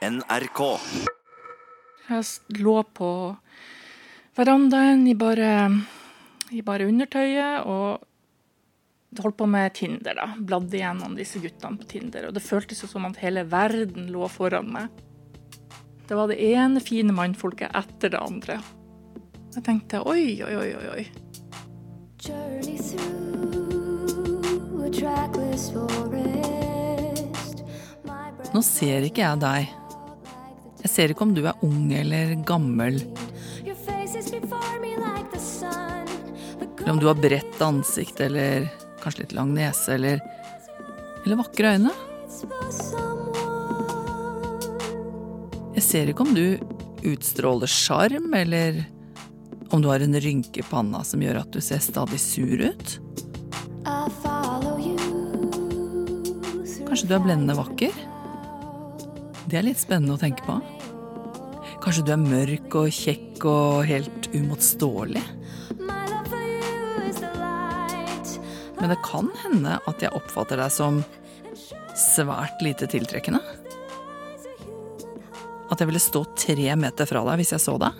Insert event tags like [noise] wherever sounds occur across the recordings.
NRK. Jeg lå på verandaen i bare, i bare undertøyet og holdt på med Tinder. da. Bladde gjennom disse guttene på Tinder. Og det føltes jo som at hele verden lå foran meg. Det var det ene fine mannfolket etter det andre. Jeg tenkte oi, oi, oi, oi. oi. Journey trackless forest. Nå ser ikke jeg deg. Jeg ser ikke om du er ung eller gammel, eller om du har bredt ansikt eller kanskje litt lang nese eller eller vakre øyne. Jeg ser ikke om du utstråler sjarm, eller om du har en rynke i panna som gjør at du ser stadig sur ut. Kanskje du er blendende vakker? Det er litt spennende å tenke på. Kanskje du er mørk og kjekk og helt light. Men det kan hende at jeg oppfatter deg som svært lite tiltrekkende. At jeg ville stå tre meter fra deg hvis jeg så deg.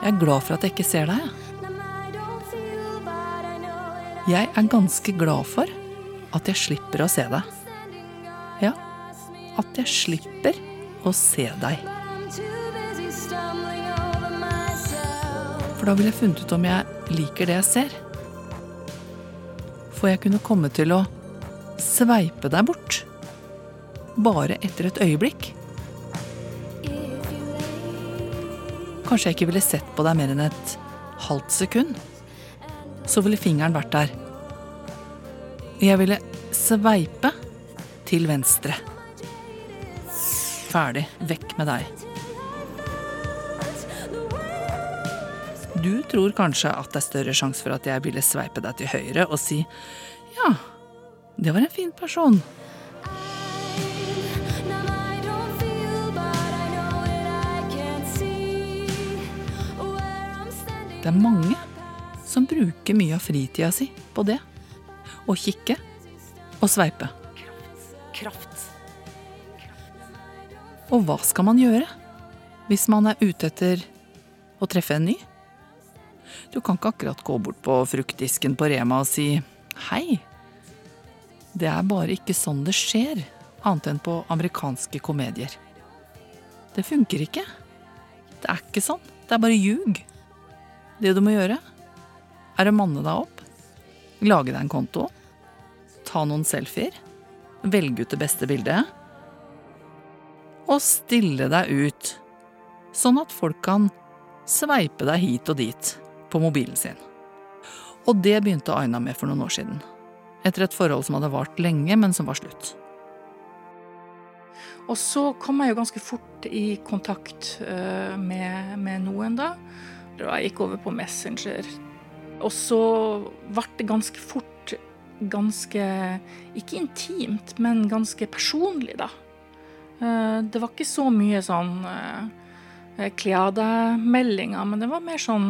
Jeg er glad for at jeg ikke ser deg. jeg. Jeg er ganske glad for at jeg slipper å se deg. Ja, at jeg slipper å se deg. For da ville jeg funnet ut om jeg liker det jeg ser. For jeg kunne komme til å sveipe deg bort. Bare etter et øyeblikk. Kanskje jeg ikke ville sett på deg mer enn et halvt sekund. Så ville fingeren vært der. Jeg ville sveipe til venstre. Ferdig. Vekk med deg. Du tror kanskje at det er større sjanse for at jeg ville sveipe deg til høyre og si ja, det var en fin person. Det er mange som bruker mye av fritida si på det. Å kikke og sveipe. Kraft. Og hva skal man gjøre hvis man er ute etter å treffe en ny? Du kan ikke akkurat gå bort på fruktdisken på Rema og si hei. Det er bare ikke sånn det skjer, annet enn på amerikanske komedier. Det funker ikke. Det er ikke sånn. Det er bare ljug. Det du må gjøre, er å manne deg opp, lage deg en konto, ta noen selfier, velge ut det beste bildet og stille deg ut, sånn at folk kan sveipe deg hit og dit på mobilen sin. Og det begynte Aina med for noen år siden. Etter et forhold som hadde vart lenge, men som var slutt. Og så kom jeg jo ganske fort i kontakt eh, med, med noen, da. Jeg gikk over på Messenger. Og så ble det ganske fort ganske Ikke intimt, men ganske personlig, da. Eh, Det var ikke så mye sånn eh, kle av deg-meldinger, men det var mer sånn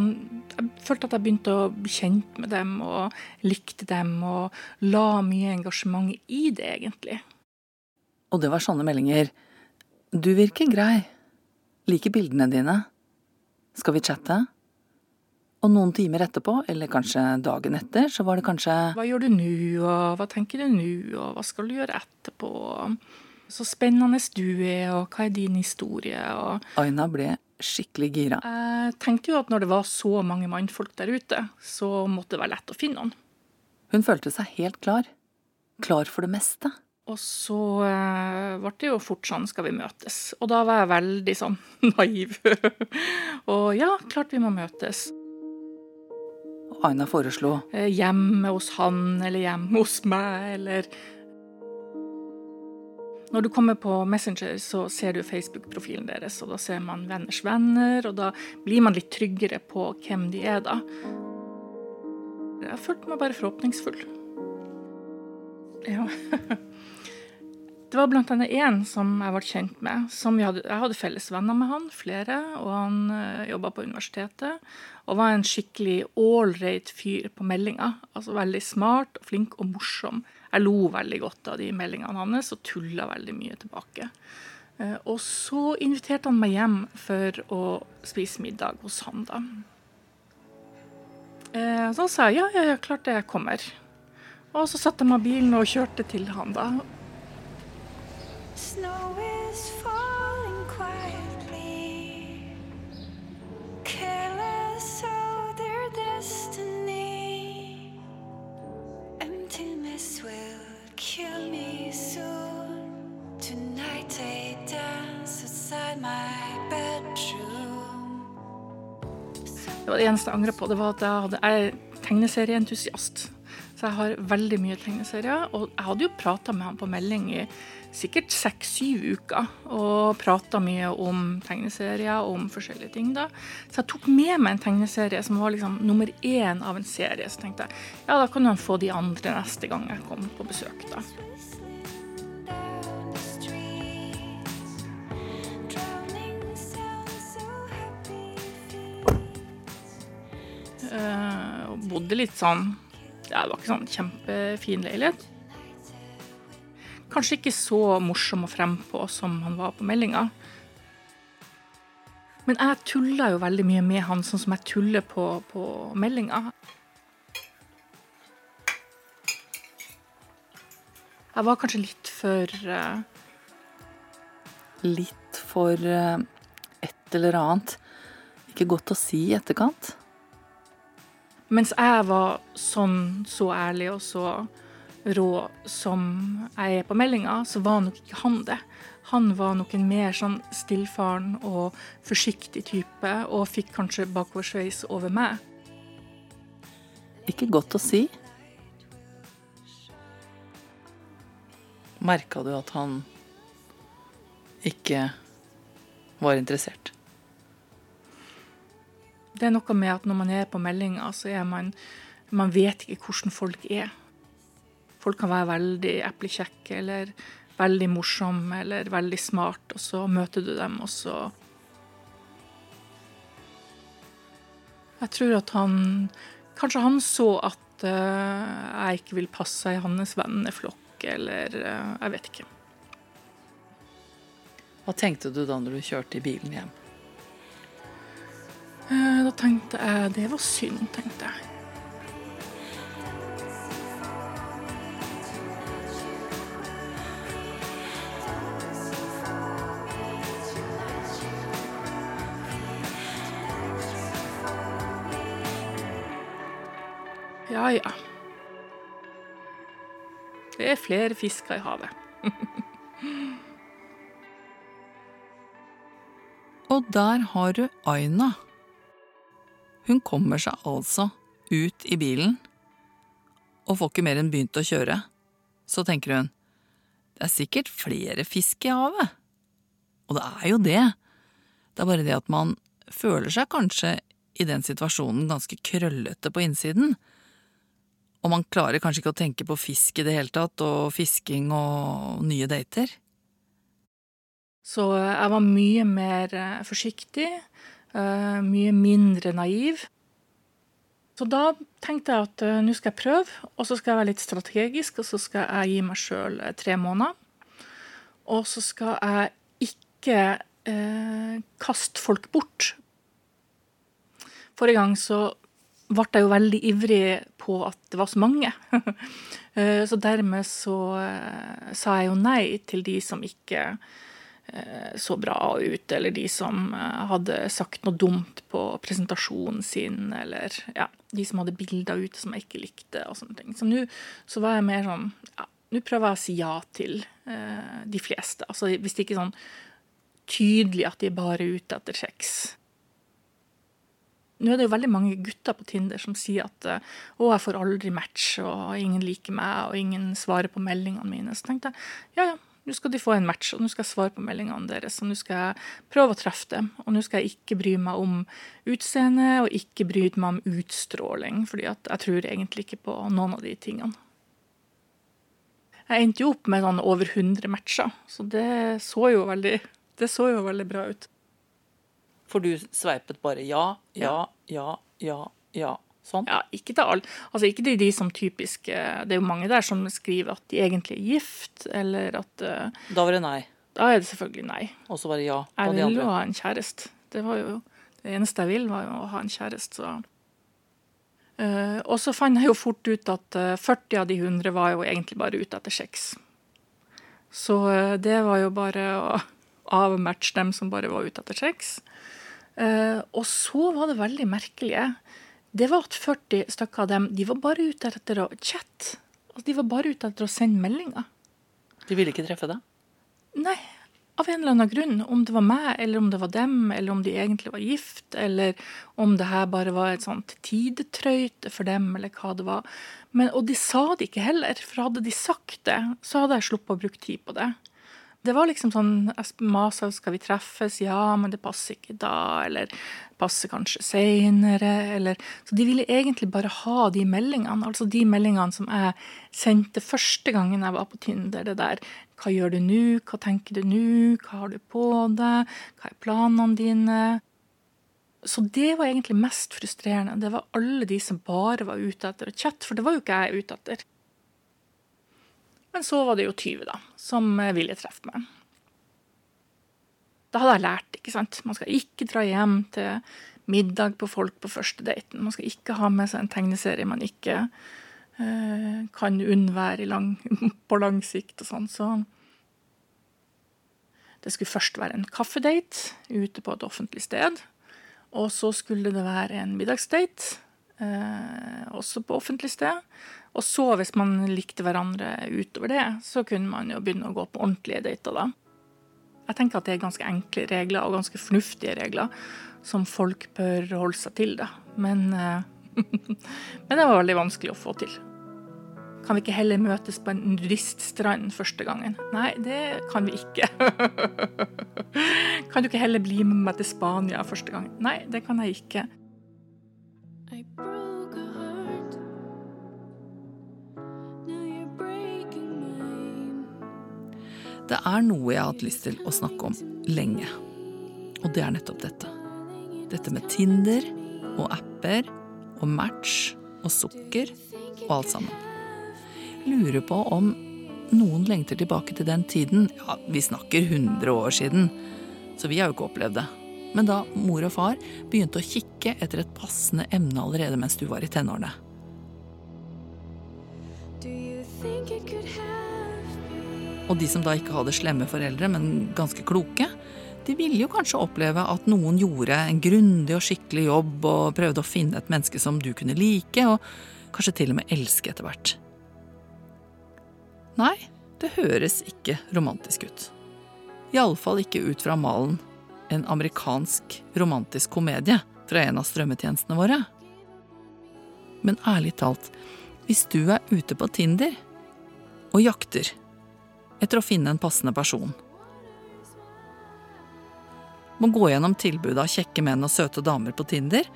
Jeg følte at jeg begynte å bli kjent med dem og likte dem og la mye engasjement i det, egentlig. Og det var sånne meldinger. Du virker grei. Liker bildene dine. Skal vi chatte? Og noen timer etterpå, eller kanskje dagen etter, så var det kanskje Hva gjør du nå, og hva tenker du nå, og hva skal du gjøre etterpå? Så spennende du er, og hva er din historie? Og Aina ble skikkelig gira. jeg tenkte jo at når det var så mange mannfolk der ute, så måtte det være lett å finne noen. Hun følte seg helt klar. Klar for det meste. Og så eh, ble det jo fort sånn, skal vi møtes? Og da var jeg veldig sånn [laughs] naiv. og ja, klart vi må møtes. Aina foreslo Eh, Hjemme hos han, eller hjemme hos meg, eller Når du kommer på Messenger, så ser du Facebook-profilen deres, og da ser man venners venner, og da blir man litt tryggere på hvem de er, da. Jeg følte meg bare forhåpningsfull. Ja. [laughs] Det var blant annet én som jeg ble kjent med. Hadde, jeg hadde felles venner med han, flere, og han uh, jobba på universitetet. Og var en skikkelig ålreit fyr på meldinga. Altså veldig smart, flink og morsom. Jeg lo veldig godt av de meldingene hans og tulla veldig mye tilbake. Eh, Og så inviterte han meg hjem for å spise middag hos han, da. Så Så sa jeg ja, ja, ja, klart det, jeg kommer. Og så satte jeg meg bilen og kjørte til han, da. Snow Det eneste jeg angrer på. Det var at jeg, hadde, jeg er tegneserieentusiast. Så jeg har veldig mye tegneserier. Og jeg hadde jo prata med han på melding i sikkert seks-syv uker. Og prata mye om tegneserier og om forskjellige ting. da. Så jeg tok med meg en tegneserie som var liksom nummer én av en serie. Så tenkte jeg ja, da kan han få de andre neste gang jeg kommer på besøk. da. Og bodde litt sånn ja, Det var ikke sånn kjempefin leilighet. Kanskje ikke så morsom og frempå som han var på meldinga. Men jeg tulla jo veldig mye med han, sånn som jeg tuller på, på meldinga. Jeg var kanskje litt for uh, Litt for uh, et eller annet. Ikke godt å si i etterkant. Mens jeg var sånn så ærlig og så rå som jeg er på meldinga, så var nok ikke han det. Han var nok en mer sånn stillfaren og forsiktig type, og fikk kanskje bakoversveis over meg. Ikke godt å si. Merka du at han ikke var interessert? Det er noe med at når man er på meldinga, så er man Man vet ikke hvordan folk er. Folk kan være veldig eplekjekke eller veldig morsomme eller veldig smart, og så møter du dem, og så Jeg tror at han Kanskje han så at uh, jeg ikke vil passe i hans venneflokk, eller uh, Jeg vet ikke. Hva tenkte du da når du kjørte i bilen hjem? Eh, Da tenkte jeg det var synd, tenkte jeg. Ja, ja. Det er flere fisker i havet. [laughs] Og der har du Aina. Hun kommer seg altså ut i bilen og får ikke mer enn begynt å kjøre. Så tenker hun det er sikkert flere fisk i havet. Og det er jo det. Det er bare det at man føler seg kanskje i den situasjonen ganske krøllete på innsiden. Og man klarer kanskje ikke å tenke på fisk i det hele tatt, og fisking og nye dater. Så jeg var mye mer eh, forsiktig, eh, mye mindre naiv. Så da tenkte jeg at eh, nå skal jeg prøve, og så skal jeg være litt strategisk, og så skal jeg gi meg sjøl tre måneder. Og så skal jeg ikke eh, kaste folk bort. Forrige gang så ble jeg jo veldig ivrig på at det var så mange. [laughs] Eh, så dermed så eh, sa jeg jo nei til de som ikke eh, så bra ut, eller de som eh, hadde sagt noe dumt på presentasjonen sin, eller ja, de som hadde bilder ute som jeg ikke likte, og sånne ting. Så nå så var jeg mer sånn ja, nå prøver jeg å si ja til eh, de fleste. Altså hvis det ikke er sånn tydelig at de er bare ute etter sex. Nå er det jo veldig mange gutter på Tinder som sier at eh, å, jeg får aldri match, og ingen liker meg, og ingen svarer på meldingene mine. Så tenkte jeg ja, ja, nå skal de få en match, og nå skal jeg svare på meldingene deres, og nå skal jeg prøve å treffe dem. Og nå skal jeg ikke bry meg om utseende, og ikke bry meg om utstråling, fordi jeg tror egentlig ikke på noen av de tingene. Jeg endte jo opp med sånn over 100 matcher, så det så jo veldig, det så jo veldig bra ut. For du sveipet bare ja, ja, ja, ja, ja. Sånn. Ja, ikke til alle. Altså ikke til de som typisk eh, Det er jo mange der som skriver at de egentlig er gift, eller at eh, Da var det nei. Da er det selvfølgelig nei. Og så var det ja på Jeg de vil jo ha en kjæreste. Det var jo det eneste jeg vil, var jo å ha en kjæreste, så uh, Og så fant jeg jo fort ut at eh, 40 av de 100 var jo egentlig bare ute etter sex. Så uh, det var jo bare å avmatche dem som bare var ute etter sex. Uh, Og så var det veldig merkelige. Det var at 40 stykker av dem de var bare ute etter å chatte. Altså, de var bare ute etter å sende meldinger. De ville ikke treffe deg? Nei, av en eller annen grunn. Om det var meg, eller om det var dem, eller om de egentlig var gift, eller om det her bare var et sånt tidetrøyte for dem, eller hva det var. Men, og de sa det ikke heller, for hadde de sagt det, så hadde jeg sluppet å bruke tid på det. Det var liksom sånn jeg masa skal vi treffes, ja, men det passer ikke da, eller passer kanskje seinere, eller Så de ville egentlig bare ha de meldingene, altså de meldingene som jeg sendte første gangen jeg var på Tinder, det der hva gjør du nå, hva tenker du nå, hva har du på deg, hva er planene dine? Så det var egentlig mest frustrerende. Det var alle de som bare var ute etter å chatte, for det var jo ikke jeg ute etter. Men så var det jo 20, da, som eh, ville treffe meg. Da hadde jeg lært, ikke sant. Man skal ikke dra hjem til middag på folk på første daten. Man skal ikke ha med seg en tegneserie man ikke eh, kan unnvære lang, [laughs] på lang sikt og sånn. Så det skulle først være en kaffedate ute på et offentlig sted. Og så skulle det være en middagsdate, eh, også på offentlig sted. Og så, hvis man likte hverandre utover det, så kunne man jo begynne å gå på ordentlige dater da. Jeg tenker at det er ganske enkle regler, og ganske fornuftige regler, som folk bør holde seg til, da. Men, eh, [laughs] men det var veldig vanskelig å få til. Kan vi ikke heller møtes på en nudiststrand første gangen? Nei, det kan vi ikke. [laughs] kan du ikke heller bli med meg til Spania første gangen? Nei, det kan jeg ikke. I Det er noe jeg har hatt lyst til å snakke om lenge. Og det er nettopp dette. Dette med Tinder og apper og Match og sukker og alt sammen. Lurer på om noen lengter tilbake til den tiden. Ja, vi snakker 100 år siden, så vi har jo ikke opplevd det. Men da mor og far begynte å kikke etter et passende emne allerede mens du var i tenårene. Og de som da ikke hadde slemme foreldre, men ganske kloke, de ville jo kanskje oppleve at noen gjorde en grundig og skikkelig jobb og prøvde å finne et menneske som du kunne like, og kanskje til og med elske etter hvert. Nei, det høres ikke romantisk ut. Iallfall ikke ut fra malen en amerikansk romantisk komedie fra en av strømmetjenestene våre. Men ærlig talt, hvis du er ute på Tinder og jakter etter å finne en passende person. Må gå gjennom tilbudet av kjekke menn og søte damer på Tinder,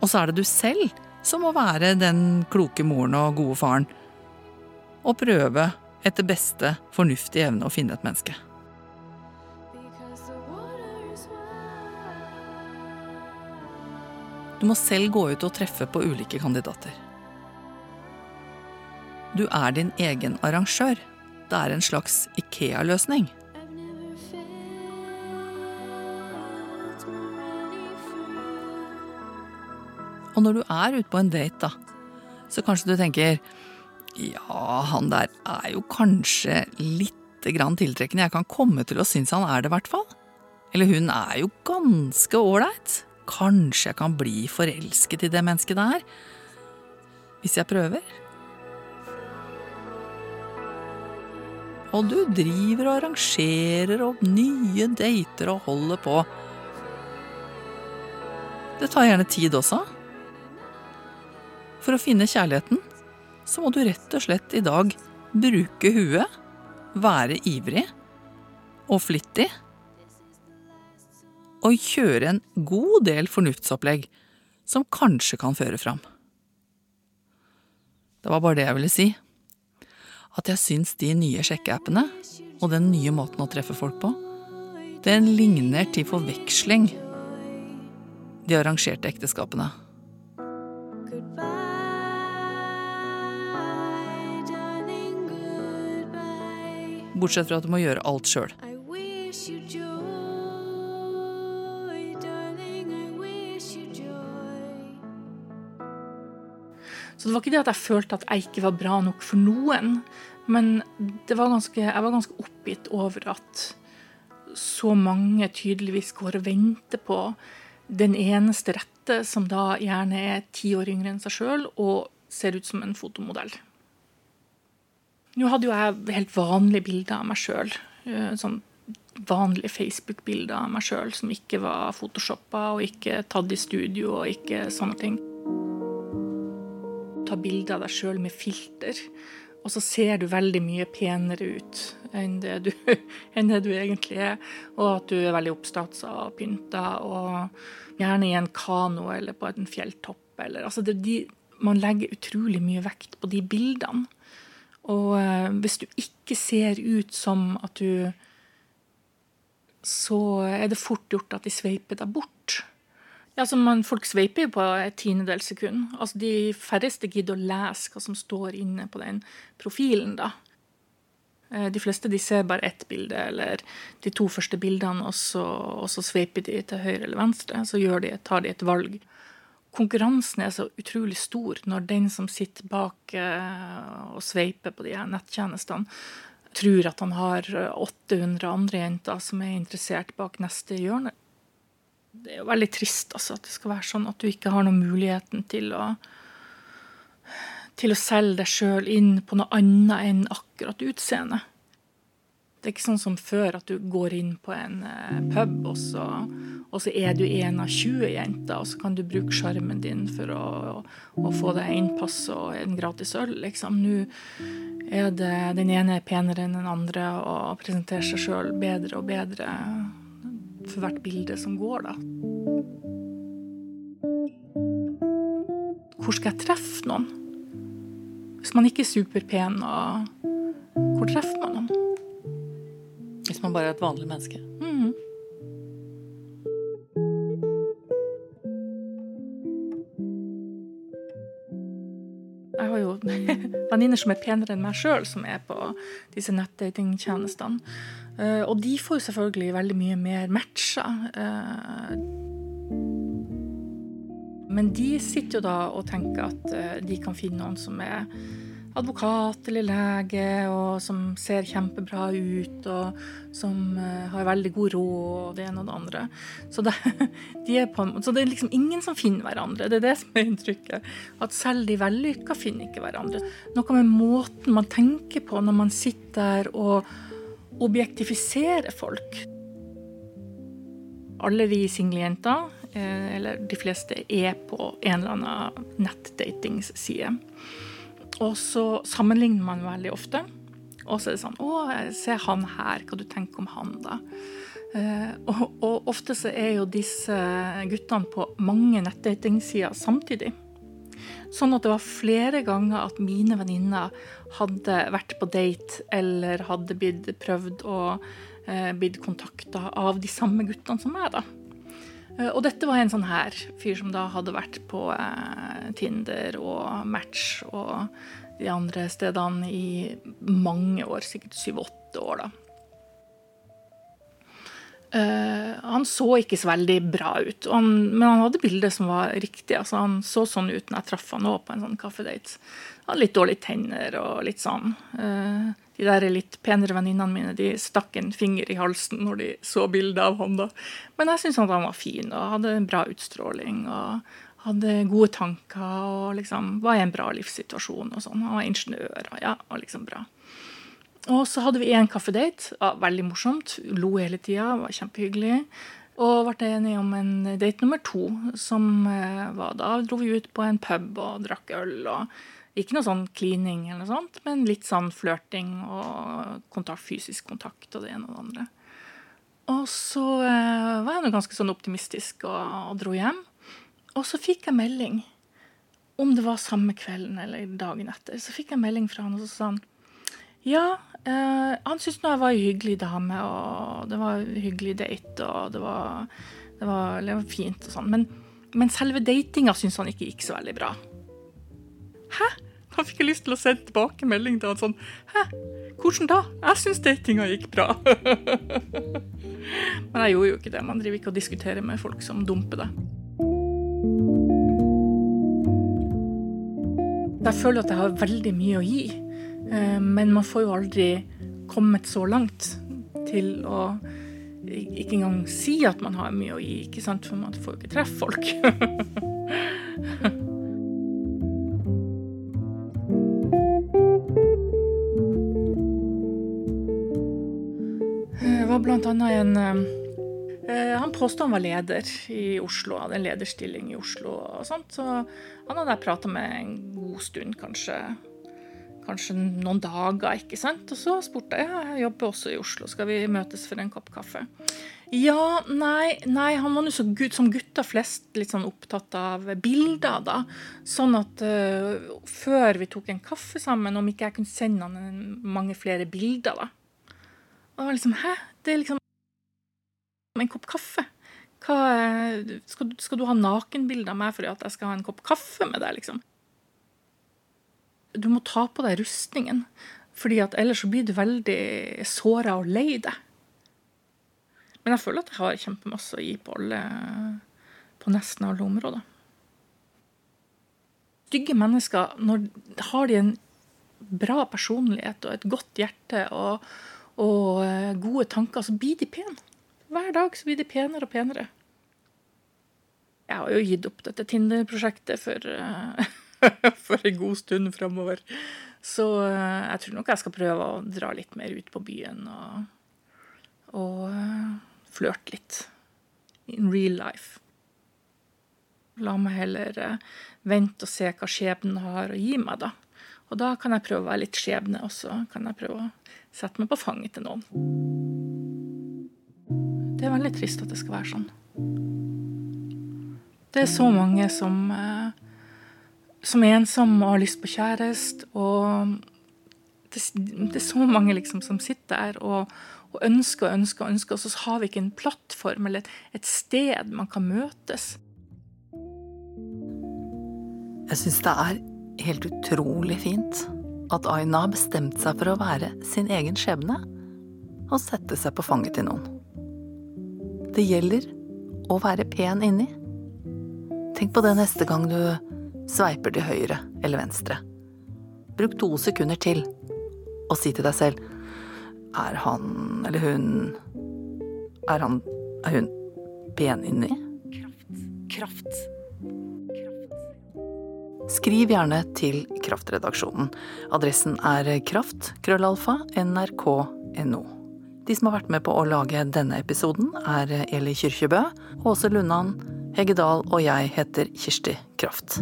og så er det du selv som må være den kloke moren og gode faren, og prøve etter beste fornuftige evne å finne et menneske. Du må selv gå ut og treffe på ulike kandidater. Du er din egen arrangør. Det er en slags Ikea-løsning. Og når du er ute på en date, da, så kanskje du tenker ja, han der er jo kanskje lite grann tiltrekkende. Jeg kan komme til å synes han er det, i hvert fall. Eller hun er jo ganske ålreit. Kanskje jeg kan bli forelsket i det mennesket der. Hvis jeg prøver. Og du driver og arrangerer opp nye dater og holder på. Det tar gjerne tid også. For å finne kjærligheten så må du rett og slett i dag bruke huet, være ivrig og flittig, og kjøre en god del fornuftsopplegg som kanskje kan føre fram. Det var bare det jeg ville si at jeg syns de nye sjekkeappene og den nye måten å treffe folk på, den ligner til forveksling de arrangerte ekteskapene. Bortsett fra at du må gjøre alt sjøl. Så det var ikke det at jeg følte at jeg ikke var bra nok for noen, men var ganske, jeg var ganske oppgitt over at så mange tydeligvis går og venter på den eneste rette, som da gjerne er ti år yngre enn seg sjøl og ser ut som en fotomodell. Nå hadde jo jeg helt vanlige bilder av meg sjøl. Sånn vanlige Facebook-bilder av meg sjøl som ikke var photoshoppa og ikke tatt i studio og ikke sånne ting ta bilde av deg sjøl med filter, og så ser du veldig mye penere ut enn det du, [laughs] enn det du egentlig er. Og at du er veldig oppstatsa og pynta, og gjerne i en kano eller på en fjelltopp. Eller, altså de, man legger utrolig mye vekt på de bildene. Og eh, hvis du ikke ser ut som at du Så er det fort gjort at de sveiper deg bort. Ja, så man, Folk sveiper jo på et tiendedels sekund. Altså, de færreste gidder å lese hva som står inne på den profilen. da. Eh, De fleste de ser bare ett bilde, eller de to første bildene, og så, så sveiper de til høyre eller venstre. Så de, tar de et valg. Konkurransen er så utrolig stor når den som sitter bak eh, og sveiper på de her nettjenestene, tror at han har 800 andre jenter som er interessert bak neste hjørne det er jo veldig trist altså, at det skal være sånn at du ikke har noen muligheten til å til å selge deg sjøl inn på noe annet enn akkurat utseendet. Det er ikke sånn som før, at du går inn på en eh, pub, og så, og så er du en av 20 jenter, og så kan du bruke sjarmen din for å, å, få deg innpass og en gratis øl. Liksom. Nå er det den ene er penere enn den andre og presenterer seg sjøl bedre og bedre for hvert bilde som går, da. Hvor skal jeg treffe noen? Hvis man ikke er superpen, og hvor treffer man noen? Hvis man bare er et vanlig menneske. Mhm. Jeg har jo [laughs] venninner som er penere enn meg sjøl, som er på disse nettdatingtjenestene. Uh, Og de får jo selvfølgelig veldig mye mer matcher. Uh, Men de sitter jo da og tenker at eh, de kan finne noen som er advokat eller lege, og som ser kjempebra ut, og som eh, har veldig god råd, og det ene og det andre. Så det, [laughs] de på, så det er liksom ingen som finner hverandre. Det er det som er inntrykket. At selv de vellykka finner ikke hverandre. Noe med måten man tenker på når man sitter der og objektifiserer folk. Alle vi single jenter, eh, eller de fleste, er på en eller annen nettdatingsside. Og så sammenligner man veldig ofte. Og så er det sånn Å, se han her, hva du tenker om han, da? Eh, og, og ofte så er jo disse guttene på mange nettdatingsider samtidig. Sånn at det var flere ganger at mine venninner hadde vært på date eller hadde blitt prøvd og eh, blitt kontakta av de samme guttene som meg, da. Eh, Og dette var en sånn her fyr som da hadde vært på eh, Tinder og Match og de andre stedene i mange år, sikkert syv-åtte år, da. Eh, han så ikke så veldig bra ut, han, men han hadde bildet som var riktig. Altså, han så sånn ut når jeg traff han nå på en sånn kaffedate. Han hadde litt dårlige tenner og litt sånn. Eh, de der litt penere venninnene mine de stakk en finger i halsen når de så bildet av ham. da. Men jeg syntes han var fin og hadde en bra utstråling. og hadde gode tanker og liksom var i en bra livssituasjon. og sånn. Han var ingeniør og ja, var liksom bra. Og så hadde vi en kaffedate. Ja, veldig morsomt. Lo hele tida, var kjempehyggelig. Og ble enige om en date nummer to, som eh, var da dro vi ut på en pub og drakk øl. og Ikke noe sånn cleaning, eller noe sånt, men litt sånn flørting og kontakt, fysisk kontakt og det ene og det andre. Og så eh, var jeg nå ganske sånn optimistisk og, og dro hjem. Og så fikk jeg melding, om det var samme kvelden eller dagen etter, så fikk jeg melding fra han, og så sa han ja, eh, han syntes nå jeg var ei hyggelig dame, og det var en hyggelig date, og det var, det var, det var fint og sånn. Men, men selve datinga syntes han ikke gikk så veldig bra. Hæ? Da fikk jeg lyst til å sende tilbakemelding til han sånn Hæ, hvordan da? Jeg syns datinga gikk bra. [laughs] Men jeg gjorde jo ikke det. Man driver ikke og diskuterer med folk som dumper deg. Jeg føler at jeg har veldig mye å gi, eh, men man får jo aldri kommet så langt til å ikke engang si at man har mye å gi, ikke sant? for man får jo ikke treffe folk. [laughs] var annet en uh, Han påstod han var leder i Oslo, hadde en lederstilling i Oslo og sånt. Så han hadde jeg prata med en god stund, kanskje, kanskje noen dager, ikke sant. Og så spurte jeg ja, jeg jobber også i Oslo, skal vi møtes for en kopp kaffe? Ja, nei, nei han var nå som gutter flest litt sånn opptatt av bilder, da. Sånn at uh, før vi tok en kaffe sammen, om ikke jeg kunne sende han mange flere bilder, da. Og var liksom Hæ? Det er liksom en kopp kaffe. Hva, skal, du- skal du ha nakenbilde av meg fordi at jeg skal ha en kopp kaffe med deg, liksom? Du må ta på deg rustningen, fordi at ellers så blir du veldig såra og lei deg. Men jeg føler at jeg har kjempemasse å gi på alle På nesten alle områder. Stygge mennesker, når har de en bra personlighet og et godt hjerte og, og eh, gode tanker, så blir de pene. Hver dag så blir de penere og penere. Jeg har jo gitt opp dette Tinder-prosjektet for, eh, [laughs] for en god stund framover. Så eh, jeg tror nok jeg skal prøve å dra litt mer ut på byen og, og flørte litt. In real life. La meg heller vente og se hva skjebnen har å gi meg, da. Og da kan jeg prøve å være litt skjebne også. Kan jeg prøve å sette meg på fanget til noen. Det er veldig trist at det skal være sånn. Det er så mange som, eh, som er ensomme og har lyst på kjæreste, og det, det er så mange liksom som sitter der og, og ønsker og ønsker og ønsker, og så har vi ikke en plattform eller et, et sted man kan møtes. Jeg syns det er helt utrolig fint at Aina har bestemt seg for å være sin egen skjebne og sette seg på fanget til noen. Det gjelder å være pen inni. Tenk på det neste gang du sveiper til høyre eller venstre. Bruk to sekunder til og si til deg selv Er han eller hun Er han Er hun pen inni? Kraft. Skriv gjerne til Kraftredaksjonen. Adressen er kraft, krøllalfa, nrk.no. De som har vært med på å lage denne episoden, er Eli Kyrkjebø, Åse Lundan, Hege Dahl og jeg heter Kirsti Kraft.